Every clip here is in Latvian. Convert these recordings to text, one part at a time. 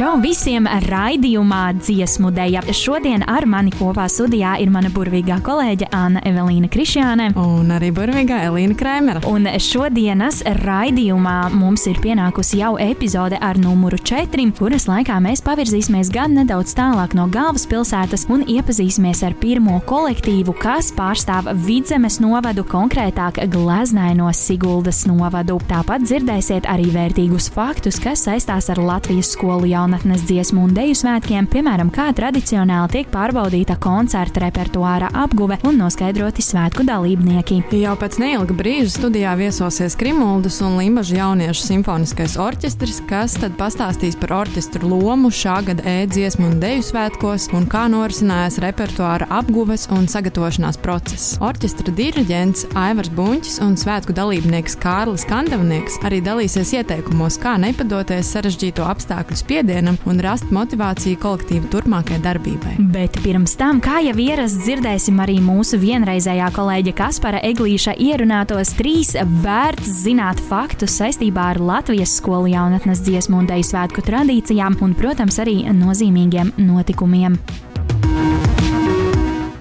Čau visiem raidījumā dziesmu dēļa. Šodien ar mani kopā studijā ir mana burvīgā kolēģe Anna Evelīna Krišjāne. Un arī burvīgā Elīna Krēmera. Un šodienas raidījumā mums ir pienākusi jau epizode ar numuru 4, kuras laikā mēs pavirzīsimies gan nedaudz tālāk no galvaspilsētas un iepazīsimies ar pirmo kolektīvu, kas pārstāv Vidzemes novadu, konkrētāk Glaznaino Siguldas novadu. Tāpat dzirdēsiet arī vērtīgus faktus, kas saistās ar Latvijas skolu jaunu jaunatnes dziesmu un deju svētkiem, piemēram, kā tradicionāli tiek pārbaudīta koncerta repertuāra apguve un noskaidroti svētku dalībnieki. Jau pēc neilga brīža studijā viesosies Krimuldas un Limbaģa jauniešu simfoniskais orķestris, kas tad pastāstīs par orķestru lomu šā gada e-dziesmu un deju svētkos un kā norisinājās repertuāra apguves un sagatavošanās process. Orķestra diriģents Aivars Buņķis un svētku dalībnieks Kārlis Kandavnieks arī dalīsies ieteikumos, kā nepadoties sarežģīto apstākļu spiedienam braucienam un rast motivāciju kolektīvu turpmākajai darbībai. Bet pirms tam, kā jau ierasts, dzirdēsim arī mūsu vienreizējā kolēģa Kaspara Eglīša ierunātos trīs vērts zināt faktus saistībā ar Latvijas skolu jaunatnes dziesmu un deju svētku tradīcijām un, protams, arī nozīmīgiem notikumiem.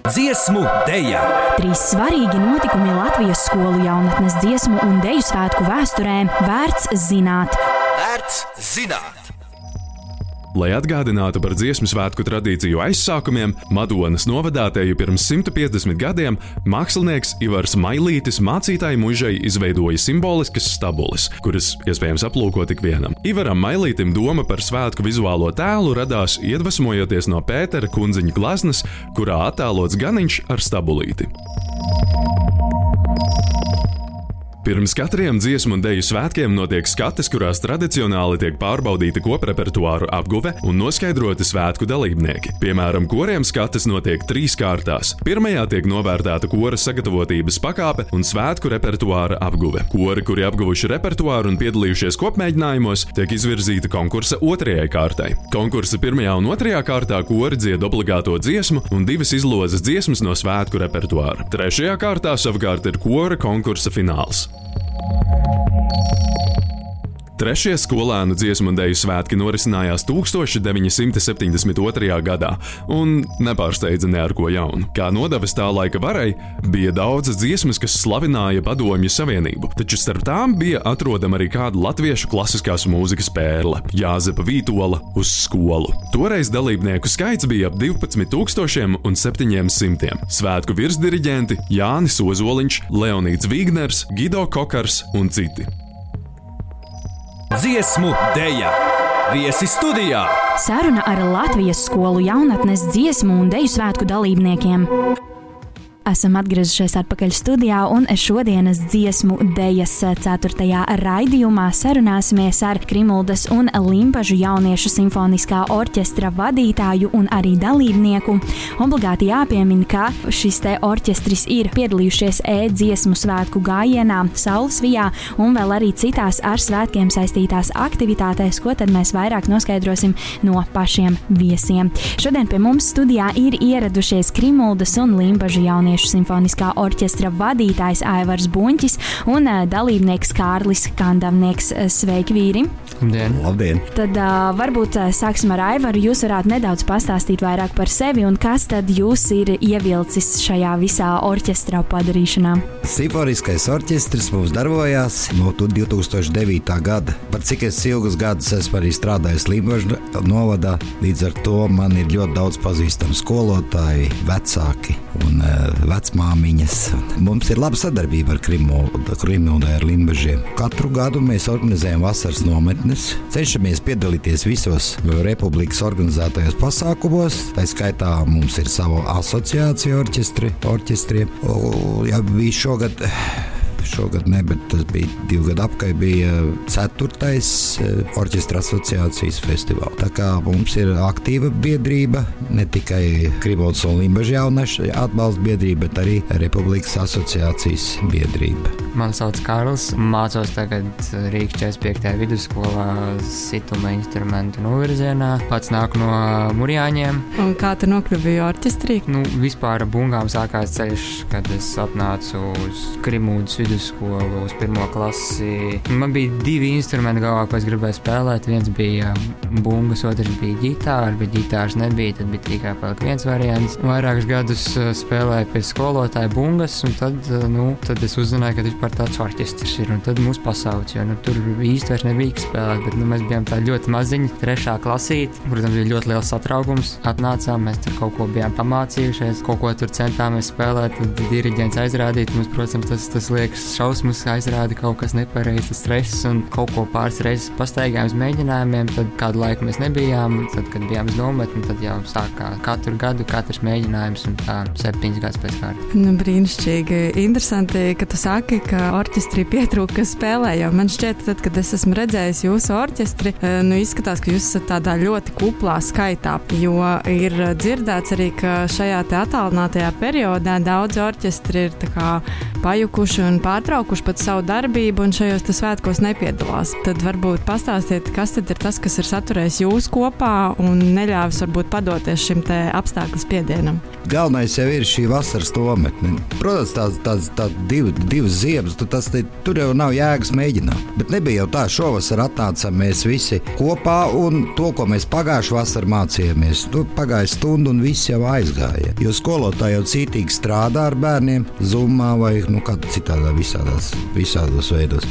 Dziesmu dēļa! Trīs svarīgi notikumi Latvijas skolu jaunatnes dziesmu un deju svētku vēsturē vērts zināt. Vērts zināt! Lai atgādinātu par dziesmu svētku tradīciju aizsākumiem, Madonas novadātēju pirms 150 gadiem mākslinieks Ivars Mailītis mācītāju mužai izveidoja simboliskas stabules, kuras iespējams aplūkot tik vienam. Ivaram Mailītim doma par svētku vizuālo tēlu radās iedvesmojoties no Pētera kundziņa glaznas, kurā attēlots ganiņš ar stabulīti. Pirms katriem dziesmu un dēļu svētkiem notiek skates, kurās tradicionāli tiek pārbaudīta koprepertuāru apguve un noskaidroti svētku dalībnieki. Piemēram, koriem skates notiek trīs kārtās. Pirmajā tiek novērtēta kora sagatavotības pakāpe un svētku repertuāra apguve. Kori, kuri apguvuši repertuāru un piedalījušies kopmēģinājumos, tiek izvirzīti konkursa otrajai kārtai. Konkursa pirmajā un otrajā kārtā kori dzied obligāto dziesmu un divas izlozes dziesmas no svētku repertuāra. Trešajā kārtā savukārt ir kora konkursa fināls. thank you Trešie skolēnu dziesmu dēļu svētki norisinājās 1972. gadā, un nepārsteidza ne ar ko jaunu. Kā nodevas tā laika varai, bija daudzas dziesmas, kas slavināja Padomju Savienību, taču starp tām bija atrodama arī kāda latviešu klasiskās mūzikas pērle - Jāzepa Vītola uz skolu. Toreiz dalībnieku skaits bija ap 12,700. Svētku virsdiriģenti Jānis Ozoliņš, Leonīds Vīgners, Gido Kokars un citi. Dziesmu dēļa! Viesi studijā! Saruna ar Latvijas skolu jaunatnes dziesmu un deju svētku dalībniekiem. Esam atgriezušies atpakaļ studijā, un šodienas dziesmu dēļas 4. raidījumā sarunāsimies ar Krimuldas un Limpažu jauniešu simfoniskā orķestra vadītāju un arī dalībnieku. Obligāti jāpiemina, ka šis te orķestris ir piedalījušies e-dziesmu svētku gājienā, Saules-Vijā un vēl arī citās ar svētkiem saistītās aktivitātēs, ko tad mēs vairāk noskaidrosim no pašiem viesiem. Šodien pie mums studijā ir ieradušies Krimuldas un Limpažu jauniešu Latviešu simfoniskā orķestra vadītājs Aivars Buņķis un dalībnieks Kārlis Kandavnieks. Sveiki, vīri! Labdien! Labdien. Tad varbūt sāksim ar Aivaru. Jūs varētu nedaudz pastāstīt vairāk par sevi un kas tad jūs ir ievilcis šajā visā orķestra padarīšanā. Simfoniskais orķestris mums darbojās no 2009. gada. Par cik es ilgus gadus esmu arī strādājis Limbaģa novadā, līdz ar to man ir ļoti daudz pazīstamu skolotāju, vecāki un uh, vecmāmiņas. Mums ir laba sadarbība ar Krimuldu, ar Limbaģiem. Katru gadu mēs organizējam vasaras nometnes, cenšamies piedalīties visos republikas organizētajos pasākumos. Tā skaitā mums ir sava asociācija orķestri, orķestriem. O, ja bija šogad šogad ne, bet tas bija divu gadu apkai, bija ceturtais eh, orķestra asociācijas festivāls. Tā kā mums ir aktīva biedrība, ne tikai Kribols un Limbaģa jauniešu atbalsta biedrība, bet arī Republikas asociācijas biedrība. Mani sauc Kārls, mācos tagad Rīgas 45. vidusskolā situma instrumentu novirzienā. Pats nāku no Mūrjāņiem. Un kā tu nokļuvi orķestrī? Nu, vispār bungām sākās ceļš, kad es atnācu uz Krimūdas vidusskolu, uz pirmo klasi. Man bija divi instrumenti galvā, ko es gribēju spēlēt. Viens bija bungas, otrs bija ģitāra, bet ģitāras nebija. Tad bija tikai viens variants. Vairākus gadus uh, spēlēju pie skolotāja bungas, un tad, uh, nu, tad es uzzināju, ka vispār tāds orķestris ir. Un tad mūs pasauc, jo nu, tur īsti vairs nebija spēlēt. Bet nu, mēs bijām tā ļoti maziņi, trešā klasīte. Protams, bija ļoti liels satraukums. Atnācām, mēs tur kaut ko bijām pamācījušies, kaut ko tur centāmies spēlēt. Tad diriģents aizrādīja, mums, protams, tas, tas liekas šausmas, aizrāda kaut kas nepareizs, stress un kaut ko pāris reizes pastaigājām uz mēģinājumiem. Tad kādu laiku mēs nebijām, tad, kad bijām uz nometni, tad jau sākā katru gadu, katrs mēģinājums un tā septiņas gadus pēc kārtas. Nu, brīnišķīgi. Interesanti, ka tu saki, ka orķestrī pietrūka spēlē. Jo man šķiet, tad, kad es esmu redzējis jūsu orķestri, eh, nu, izskatās, ka jūs esat tādā ļoti kuplā skaitā. Jo ir dzirdēts arī, ka šajā attālinātajā periodā daudz orķestri ir pajukuši un pārtraukuši pat savu darbību, un šajos svētkos nepiedalās. Tad varbūt pastāstiet, kas tad ir tas, kas ir saturējis jūs kopā un neļāvis varbūt padoties šim apstākļu spiedienam. Galvenais jau ir šī vasaras nometne. Protams, tās, tās, tās div, divas ziemas, tu tas, te, tur jau nav jēgas mēģināt. Bet nebija jau tā, šovasar atnācām mēs visi kopā, un to, ko mēs pagājušā vasarā mācījāmies, tur pagāja stunda, un viss jau aizgāja. Jo skolotāji jau cītīgi strādā ar bērniem, zumā vai nu, kādā citādā visādās, visādos veidos.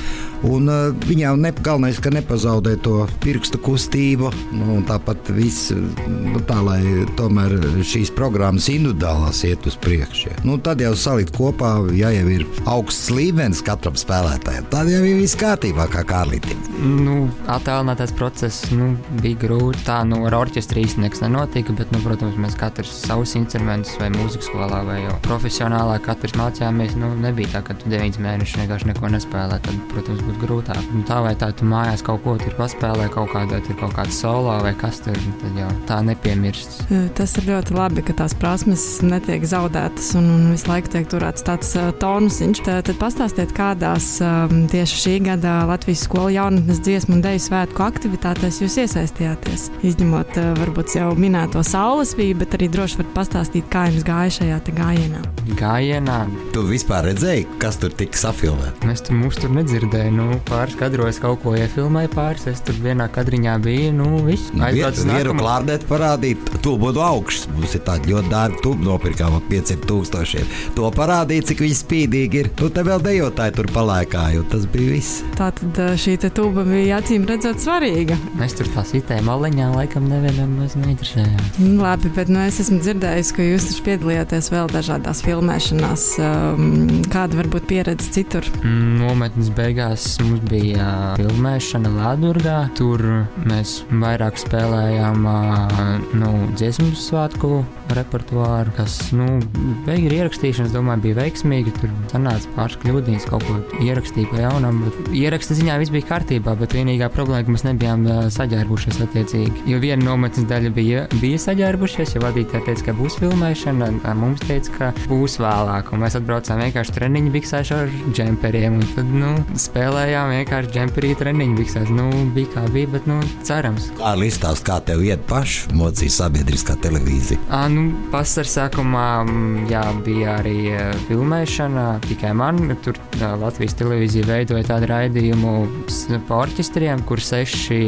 Un, uh, viņām ne, galvenais, ka nepazaudē to pirkstu kustību. Nu, tāpat viss, nu, tā, lai tomēr šīs programmas individuālās iet uz priekšu. Nu, tad jau salikt kopā, ja jau ir augsts līmenis katram spēlētājam, tad jau ir viss kārtībā, kā Kārlītam. Nu, attēlinātais process nu, bija grūti. Tā nu, ar orķestri īstenībā nekas nenotika, bet, nu, protams, mēs katrs savus instrumentus vai mūzikas skolā vai profesionālā katrs mācījāmies. Nu, nebija tā, ka tu 9 mēnešus vienkārši neko nespēlē. Tad, protams, būtu grūtāk. Un tā vai tā, tu mājās kaut ko tur paspēlē, kaut kādā tur kaut kāda solo vai kas tur, tad jau tā nepiemirst. Tas ir ļoti labi, ka tās prasmes netiek zaudētas un, un visu laiku tiek turēts tāds uh, tonusiņš. Tad, tad pastāstiet, kādās um, tieši šī gada Latvijas skolu jaunatnes dziesmu un deju svētku aktivitātēs jūs iesaistījāties. Izņemot uh, varbūt jau minēto saules vību, bet arī droši varat pastāstīt, kā jums gāja šajā gājienā. Gājienā. Tu vispār redzēji, kas tur tika safilmēts? Mēs tur mūs tur nedzirdējām. Nu, pāris kadros kaut ko iefilmēju, pāris es tur vienā kadriņā biju. Nu, viss aizbraucis uz Vieru klārdēt parādīt, to būtu augsts. Mums ir tāda ļoti dārga tuba nopirkām ap 500 tūkstošiem. To parādīt, cik viņi spīdīgi ir. Nu, te vēl dejotāji tur palēkāja, un tas bija viss. Tā tad šī tuba bija acīm redzot svarīga. Mēs tur tā sitējām maliņā, laikam nevienam neinteresējām. Mm, labi, bet nu, es esmu dzirdējis, ka jūs taču piedalījāties vēl dažādās filmēšanās. Kāda varbūt pieredze citur? Mm, nometnes beigās mums bija filmēšana Latvijā. Tur mēs vairāk spēlējām nu, dziesmu svētku repertuāru, kas nu, beigas ierakstīšanas, domāju, bija veiksmīga. Tur sanāca pāris kļūdīņas, kaut ko ierakstīja pa jaunam. Ieraksta ziņā viss bija kārtībā, bet vienīgā problēma, ka mēs nebijām saģērbušies attiecīgi. Jo viena nometnes daļa bija, bija saģērbušies, jo vadītāji teica, ka būs filmēšana, mums teica, ka būs vēlāk. Un mēs atbraucām vienkārši treniņu biksēšu ar džemperiem. Un tad nu, spēlējām vienkārši džemperī treniņu biksēs. Nu, bija kā bija, bet nu, cerams. Kā listās, kā tev iet paši mocīja sabiedriskā televīzija? À, nu, Pastāvā sākumā jā, bija arī filmēšana tikai man. Tur Latvijas televīzija veidoja tādu raidījumu par orķestriem, kur seši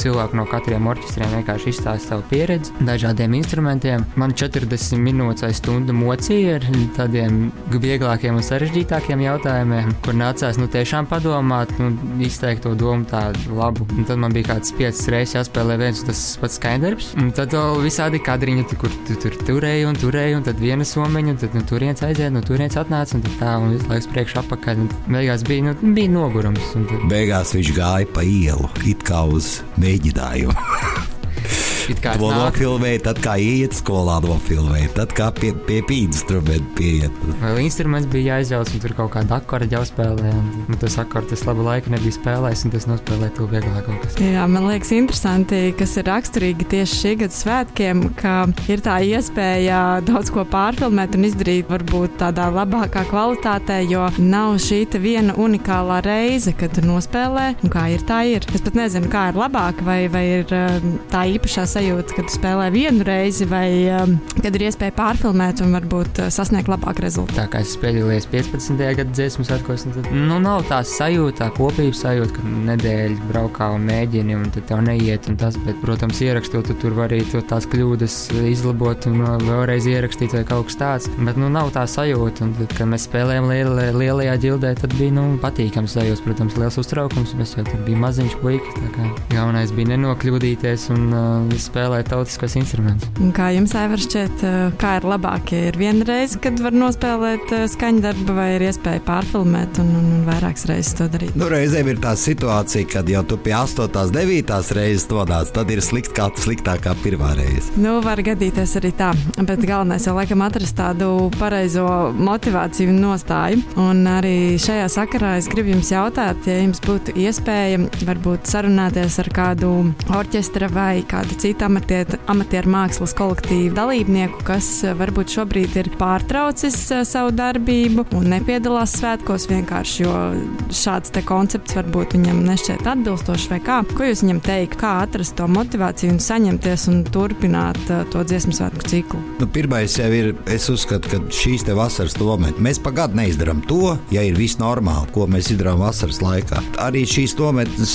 cilvēki no katriem orķestriem vienkārši izstāsta savu pieredzi dažādiem instrumentiem. Man 40 minūtes vai stunda mocīja ar tādiem vieglākiem un sarežģītākiem jautājumiem, kur nācās nu, tiešām padomāt, nu, izteikt to domu tādu labu. Un tad man bija kāds piecas reizes jāspēlē viens un tas pats skaidrs. Un tad vēl visādi kadriņi, kur tu tur turēji un turēji, un tad viena somiņa, un tad nu, turienes aiziet, no turienes atnāca, un tā, un visu laiku priekšā apakaļ. Beigās bija, nu, bija nogurums. Tad... Beigās viņš gāja pa ielu, it kā uz mēģinājumu. to nofilmēja, tad kā iet skolā nofilmēja, tad kā pie, pie instrumentu pieiet. Instruments bija jāizjauc, un tur kaut kāda akorda jāspēlē. Un tas akords es labu laiku nebiju spēlējis, un tas nospēlēja to vieglāk kaut kas. Jā, man liekas interesanti, kas ir raksturīgi tieši šī gada svētkiem, ka ir tā iespēja daudz ko pārfilmēt un izdarīt varbūt tādā labākā kvalitātē, jo nav šī viena unikālā reize, kad tu nospēlē, un kā ir, tā ir. Es pat nezinu, kā ir labāk, vai, vai ir um, tā īpašā sajūta, kad spēlē vienu reizi, vai um, kad ir iespēja pārfilmēt un varbūt uh, sasniegt labāku rezultātu. Tā kā es piedalījos 15. gada dziesmu svētkos, tad nu, nav tā sajūta, kopības sajūta, ka nedēļa braukā un mēģini, un tad tev neiet. Tas, bet, protams, ierakstot, tu tur var arī tās kļūdas izlabot un uh, vēlreiz ierakstīt vai kaut kas tāds. Bet nu, nav tā sajūta. Un, tad, kad mēs spēlējām liel, lielajā ģildē, tad bija nu, patīkams sajūta. Protams, liels uztraukums. Mēs jau tur bijām maziņš puika. Galvenais bija nenokļūdīties un uh, spēlēt tautiskos instrumentus. Kā jums, Aivar, šķiet, uh, kā ir labāk? Ir viena reize, kad var nospēlēt uh, skaņdarbu, vai ir iespēja pārfilmēt un, un, un vairākas reizes to darīt? Nu, reizēm ir tā situācija, kad jau tu pie 8, 9 reizes to nāc, tad ir slikt kā sliktāk kā pirmā reize. Nu, var gadīties arī tā, bet galvenais jau laikam atrast tādu pareizo motivāciju un nostāju. Un arī šajā sakarā es gribu jums jautāt, ja jums būtu iespēja varbūt sarunāties ar kādu orķestra vai kādu citu amatieru, amatieru mākslas kolektīvu dalībnieku, kas varbūt šobrīd ir pārtraucis eh, savu darbību un nepiedalās svētkos vienkārši, jo šāds koncepts varbūt viņam nešķiet atbilstošs vai kā. Ko jūs viņam teikt, kā atrast to motivāciju un saņemties un turpināt uh, to dziesmu svētku ciklu? Nu, pirmais jau ir, es uzskatu, ka šīs te vasaras tomēr mēs pagaidu neizdarām to, ja ir viss normāli, ko mēs izdarām vasaras laikā. Arī šīs tometnes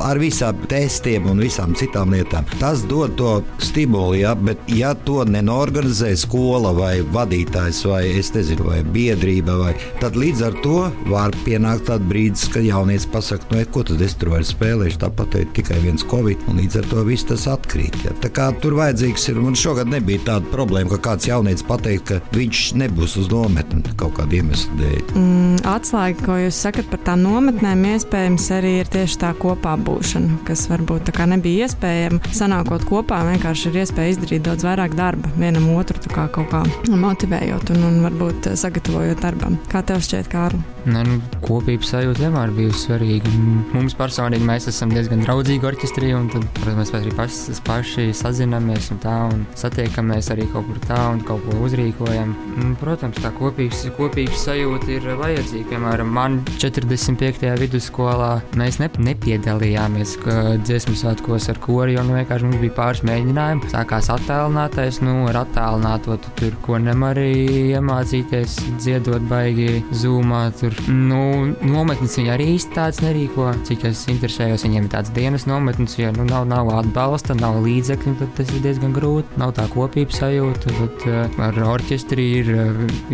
ar visām testiem un visām citām lietām. Tas dod to stimulu, ja, bet ja to nenorganizē skola vai vadītājs vai es nezinu, vai biedrība, vai, tad līdz ar to var pienākt tāds brīdis, kad jaunietis pasakā, nu, e, ko tad es tur vairs spēlēšu, tāpat ir tikai viens covid, un līdz ar to viss tas atkrīt. Ja. Tā kā tur vajadzīgs ir, un šogad nebija tāda problēma, ka kāds jaunietis pateikt, ka viņš nebūs uz nometni kaut kāda iemesla dēļ. Mm, atslēga, ko jūs sakat par tām nometnēm, iespējams arī ir tieši tā kopā būšana, kas varbūt nebija iespējama. Sanākot kopā, vienkārši ir iespēja izdarīt daudz vairāk darba vienam otru, kā kaut kā motivējot un, un varbūt sagatavojot darbam. Kā tev šķiet, Kārli? Ne, nu, kopības sajūta vienmēr bijusi svarīga. Mums personīgi mēs esam diezgan draudzīgi orķestrī, un tad, protams, mēs arī paši, paši sazināmies un tā, un satiekamies arī kaut kur tā un kaut ko uzrīkojam. Un, protams, tā kopības, kopības sajūta ir vajadzīga. Piemēram, man 45. vidusskolā mēs ne, nepiedalījāmies dziesmu svētkos ar kori, jo nu, vienkārši mums bija pāris mēģinājumi. Sākās attēlinātais, nu, ar attēlināto tu tur ko nemarī iemācīties, dziedot baigi, zūmā. Tur, nu, nometnes viņi arī īsti tāds nerīko. Cik es interesējos, viņiem ir tāds dienas nometnes, ja nu, nav, nav atbalsta, nav līdzekļu, tad tas ir diezgan grūti. Nav tā kopības sajūta. Tad uh, ar orķestri ir,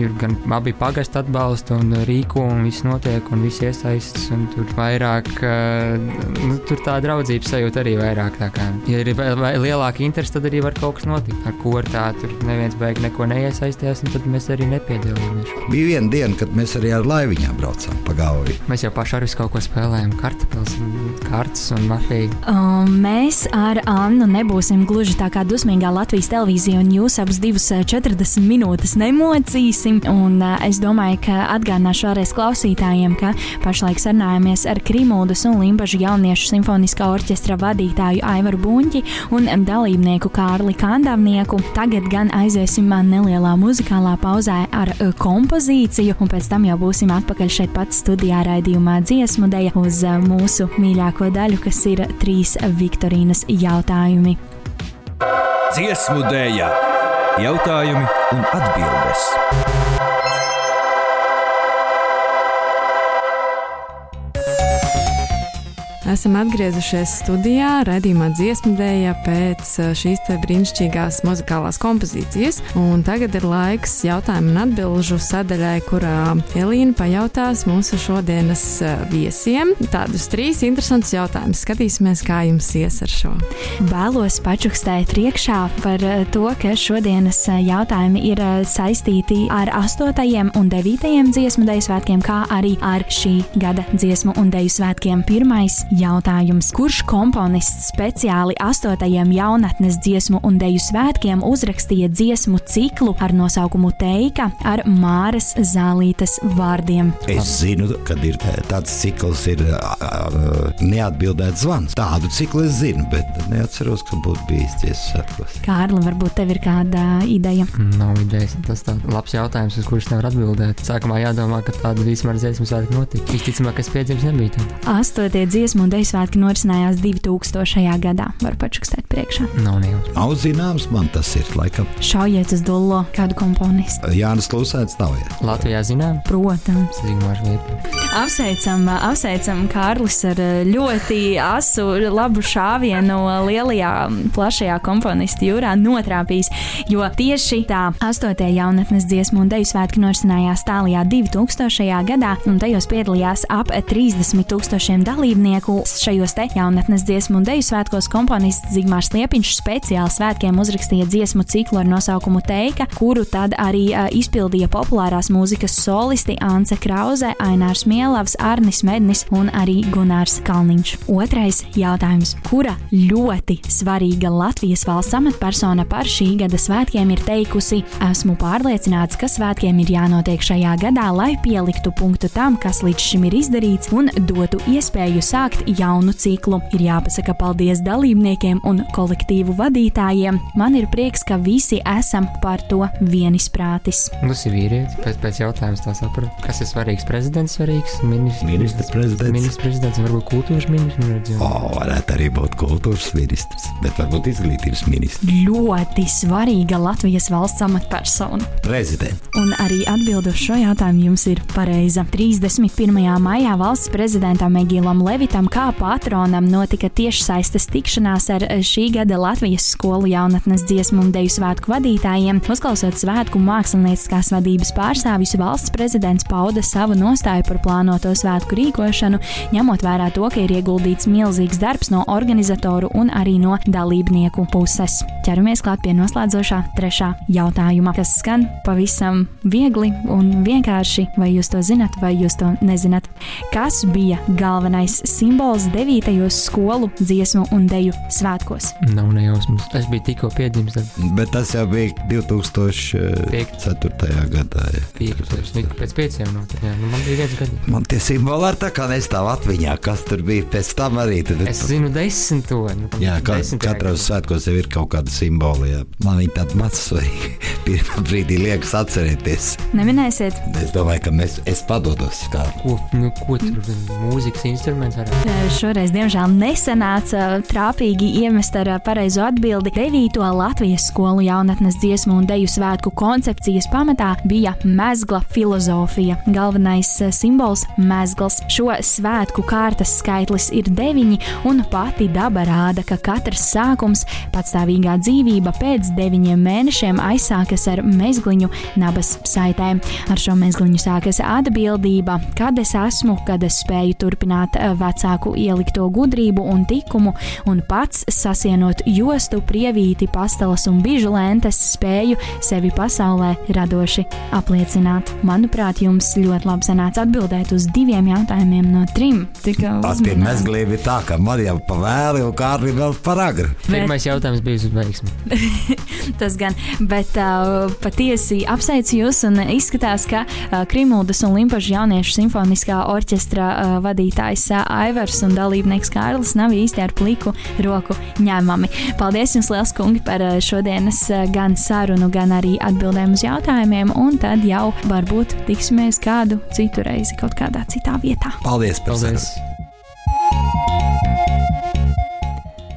ir gan abi pagastu atbalsta un rīko, un viss notiek, un viss iesaistas. Un tur vairāk, uh, nu, tur tā draudzības sajūta arī vairāk. Kā, ja ir lielāka interese, tad arī var kaut kas notikt. Ar ko tā tur neviens beig neko neiesaistījās, un tad mēs arī nepiedalījāmies. Bija viena diena, kad mēs arī ar laiviņām braucām pa gauju. Mēs jau paši ar visu kaut ko spēlējām, kartupeļus, kārtas un mafiju. Um, mēs ar Annu nebūsim gluži tā kā dusmīgā Latvijas televīzija, un jūs abus divus 40 minūtes nemocīsim. Un, uh, es domāju, ka atgādināšu vēlreiz klausītājiem, ka pašlaik sarunājamies ar Krimuldas un Limbažu jauniešu simfoniskā orķestra vadītāju Aivaru Buņķi un dalībnieku Kārli Kandavnieku. Tagad gan aiziesim nelielā muzikālā pauzē ar kompozīciju, un pēc tam jau būsim atpakaļ šeit pat studijā raidījumā dziesmu dēļ uz mūsu mīļāko daļu, kas ir trīs Viktorīnas jautājumi. Dziesmu dēļ, jautājumi un atbildes. Esam atgriezušies studijā, redzējumā dziesmu dēļā pēc šīs brīnišķīgās muzikālās kompozīcijas. Un tagad ir laiks jautājumu un atbildžu sadaļai, kurā Elīna pajautās mūsu šodienas viesiem tādus trīs interesantus jautājumus. Skatīsimies, kā jums ies ar šo. Vēlos pačukstēt priekšā par to, ka šodienas jautājumi ir saistīti ar 8. un 9. dziesmu dēļu svētkiem, kā arī ar šī gada dziesmu un dēļu svētkiem. Pirmais jautājums. Kurš komponists speciāli astotajiem jaunatnes dziesmu un deju svētkiem uzrakstīja dziesmu ciklu ar nosaukumu Teika ar Māras Zālītes vārdiem? Es zinu, ka ir tāds cikls, ir uh, neatbildēts zvans. Tādu ciklu es zinu, bet neatceros, ka būtu bijis dziesmu svētkos. Kārli, varbūt tev ir kāda ideja? Nav idejas. Tas ir labs jautājums, uz kurus nevar atbildēt. Sākumā jādomā, ka tāda vispār dziesmu svētki notika. Visticamāk, kas piedzimis nebija. Tam. Astotie dziesmu un deju svētki norisinājās 2000. gadā. Var pačukstēt priekšā. Nav nejauši. Nav zināms, man tas ir laikam. Šaujiet uz dullo kādu komponistu. Jānis Klusēns nav. Jā. Latvijā zinām, Protams. Zigmārs Liepa. Apsveicam, apsveicam Kārlis ar ļoti asu, labu šāvienu lielajā, plašajā komponistu jūrā notrāpījis. Jo tieši tā 8. jaunatnes dziesmu un deju svētki norisinājās tālajā 2000. gadā, un tajos piedalījās ap 30 tūkstošiem dalībnieku. Šajos te jaunatnes dziesmu un deju svētkos komponists Zigmārs Liepiņš speciāli svētkiem uzrakstīja dziesmu ciklu ar nosaukumu Teika, kuru tad arī izpildīja populārās mūzikas solisti Ance Krause, Ainārs Mielavs, Arnis Mednis un arī Gunārs Kalniņš. Otrais jautājums. Kura ļoti svarīga Latvijas valsts amatpersona par šī gada svētkiem ir teikusi: Esmu pārliecināts, ka svētkiem ir jānotiek šajā gadā, lai pieliktu punktu tam, kas līdz šim ir izdarīts, un dotu iespēju sākt jaunu ciklu. Ir jāpasaka paldies dalībniekiem un kolektīvu vadītājiem. Man ir prieks, ka visi esam par to vienisprātis. Tas ir vīrietis. Pēc, pēc jautājuma tā sapratu. Kas ir svarīgs? Prezidents svarīgs, ministrs, Ministra prezidents. ministrs prezidents, varbūt kultūras ministrs. neredzu. O, varētu arī būt kultūras ministrs, bet varbūt izglītības ministrs. Ļoti svarīga Latvijas valsts amatpersona. Prezidents. Un arī atbilde uz šo jautājumu jums ir pareiza. 31. maijā valsts prezidentam Egilam Levitam kā patronam notika tiešsaistes tikšanās ar šī gada Latvijas skolu jaunatnes dziesmu un deju svētku vadītājiem. Uzklausot svētku mākslinieckās vadības pārstāvjus, valsts prezidents pauda savu nostāju par plānoto svētku rīkošanu, ņemot vērā to, ka ir ieguldīts milzīgs darbs no organizatoru un arī no dalībnieku puses. Ķeramies klāt pie noslēdzošā trešā jautājuma, kas skan pavisam viegli un vienkārši, vai jūs to zinat, vai jūs to nezināt. Kas bija galvenais simbols 9. skolu dziesmu un deju svētkos? Nav nejausmas. Es biju tikko piedzimis Bet tas jau bija 2004. gadā. jā. piektos. Nu, Pēc pieciem no tiem. Nu, man bija viens gads. Man tie simboli ar tā kā nestāv atmiņā, kas tur bija pēc tam arī. Tad, Es zinu desmito. Nu, Jā, ka, katros svētkos jau ir kaut kāda simbola. Jā. Man viņa tāda maz svarīga. Pirmā brīdī liekas atcerēties. Neminēsiet, Es domāju, ka mēs, es padodos. Kā. Ko, nu, ko tur mūzikas instruments var būt? Šoreiz, diemžēl, nesanāca trāpīgi iemest ar pareizo atbildi. 9. Latvijas skolu jaunatnes dziesmu un deju svētku koncepcijas pamatā bija mezgla filozofija. Galvenais simbols - mezgls. Šo svētku kārtas skaitlis ir deviņi, un pati daba rāda, ka katrs sākums, patstāvīgā dzīvība pēc deviņiem mēnešiem aizsākas ar mezgliņu nabas saitēm. Ar šo mezgliņu sākas atbildība, kad es esmu, kad es spēju turpināt eh, vecāku ielikto gudrību un tikumu, un pats sasienot jostu, prievīti, pastelas un bižu lentes, spēju sevi pasaulē radoši apliecināt. Manuprāt, jums ļoti labi sanāca atbildēt uz diviem jautājumiem no trim. Uzmanīgi. mezgliem ir tā, ka man jau pa vēlu, un Kārlim vēl par agru. Pirmais jautājums bija uz veiksmi. Tas gan, bet uh, patiesi apsveicu jūs un izskatās, ka uh, Krimuldas un Limpažu jauniešu simfoniskā orķestra uh, vadītājs uh, Aivars un dalībnieks Kārlis nav īsti ar pliku roku ņēmami. Paldies jums liels kungi par uh, šodienas uh, gan sarunu, gan arī atbildēm uz jautājumiem, un tad jau varbūt tiksimies kādu citu reizi kaut kādā citā vietā. Paldies par Paldies! sarunu.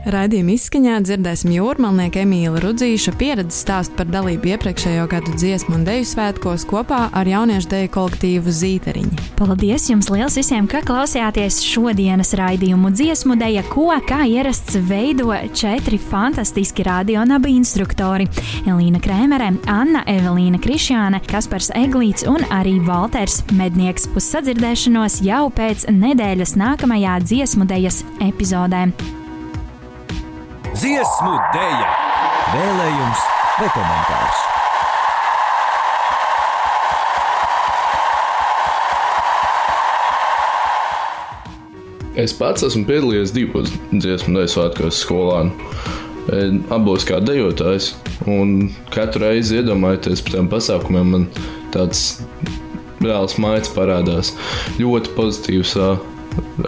Raidījuma izskaņā dzirdēsim jūrmalnieku Emīlu Rudzīša pieredzes stāstu par dalību iepriekšējo gadu dziesmu un deju svētkos kopā ar jauniešu deju kolektīvu Zīteriņu. Paldies jums liels visiem, ka klausījāties šodienas raidījumu dziesmu deja, ko kā ierasts veido četri fantastiski radionabi instruktori - Elīna Krēmere, Anna Evelīna Krišjāne, Kaspars Eglīts un arī Valters Mednieks. Uz sadzirdēšanos jau pēc nedēļas nākamajā dziesmu dejas epizodē. Dziesmu dēļa, vēlējums vai komentārs. Es pats esmu piedalījies divos dziesmu dēļu svētkos skolā. Abos kā dejotājs, un katru reizi iedomājoties par tiem pasākumiem, man tāds reāls maigs parādās. Ļoti pozitīvs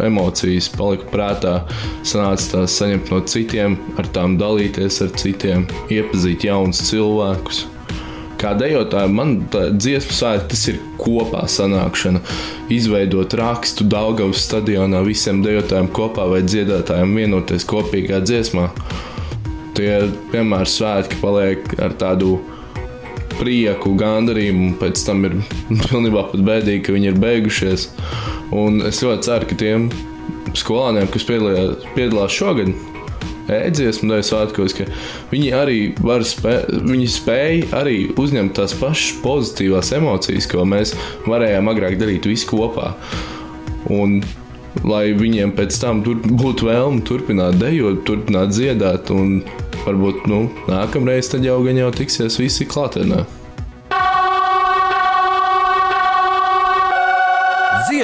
emocijas palika prātā, sanāca tās saņemt no citiem, ar tām dalīties ar citiem, iepazīt jaunus cilvēkus. Kā dejotājiem, man dziesmu svētki tas ir kopā sanākšana. Izveidot rakstu Daugavas stadionā visiem dejotājiem kopā vai dziedātājiem vienoties kopīgā dziesmā. Tie vienmēr svētki paliek ar tādu prieku, gandarījumu, un pēc tam ir pilnībā pat bēdīgi, ka viņi ir beigušies. Un es ļoti ceru, ka tiem skolāniem, kas piedalījās, piedalās šogad, ēdziesmu dēļ svētkos, ka viņi arī var spēt, viņi spēja arī uzņemt tās pašas pozitīvās emocijas, ko mēs varējām agrāk darīt visi kopā. Un lai viņiem pēc tam būtu vēlme turpināt dejot, turpināt dziedāt, un varbūt nu, nākamreiz tad jau gan jau tiksies visi klātienē.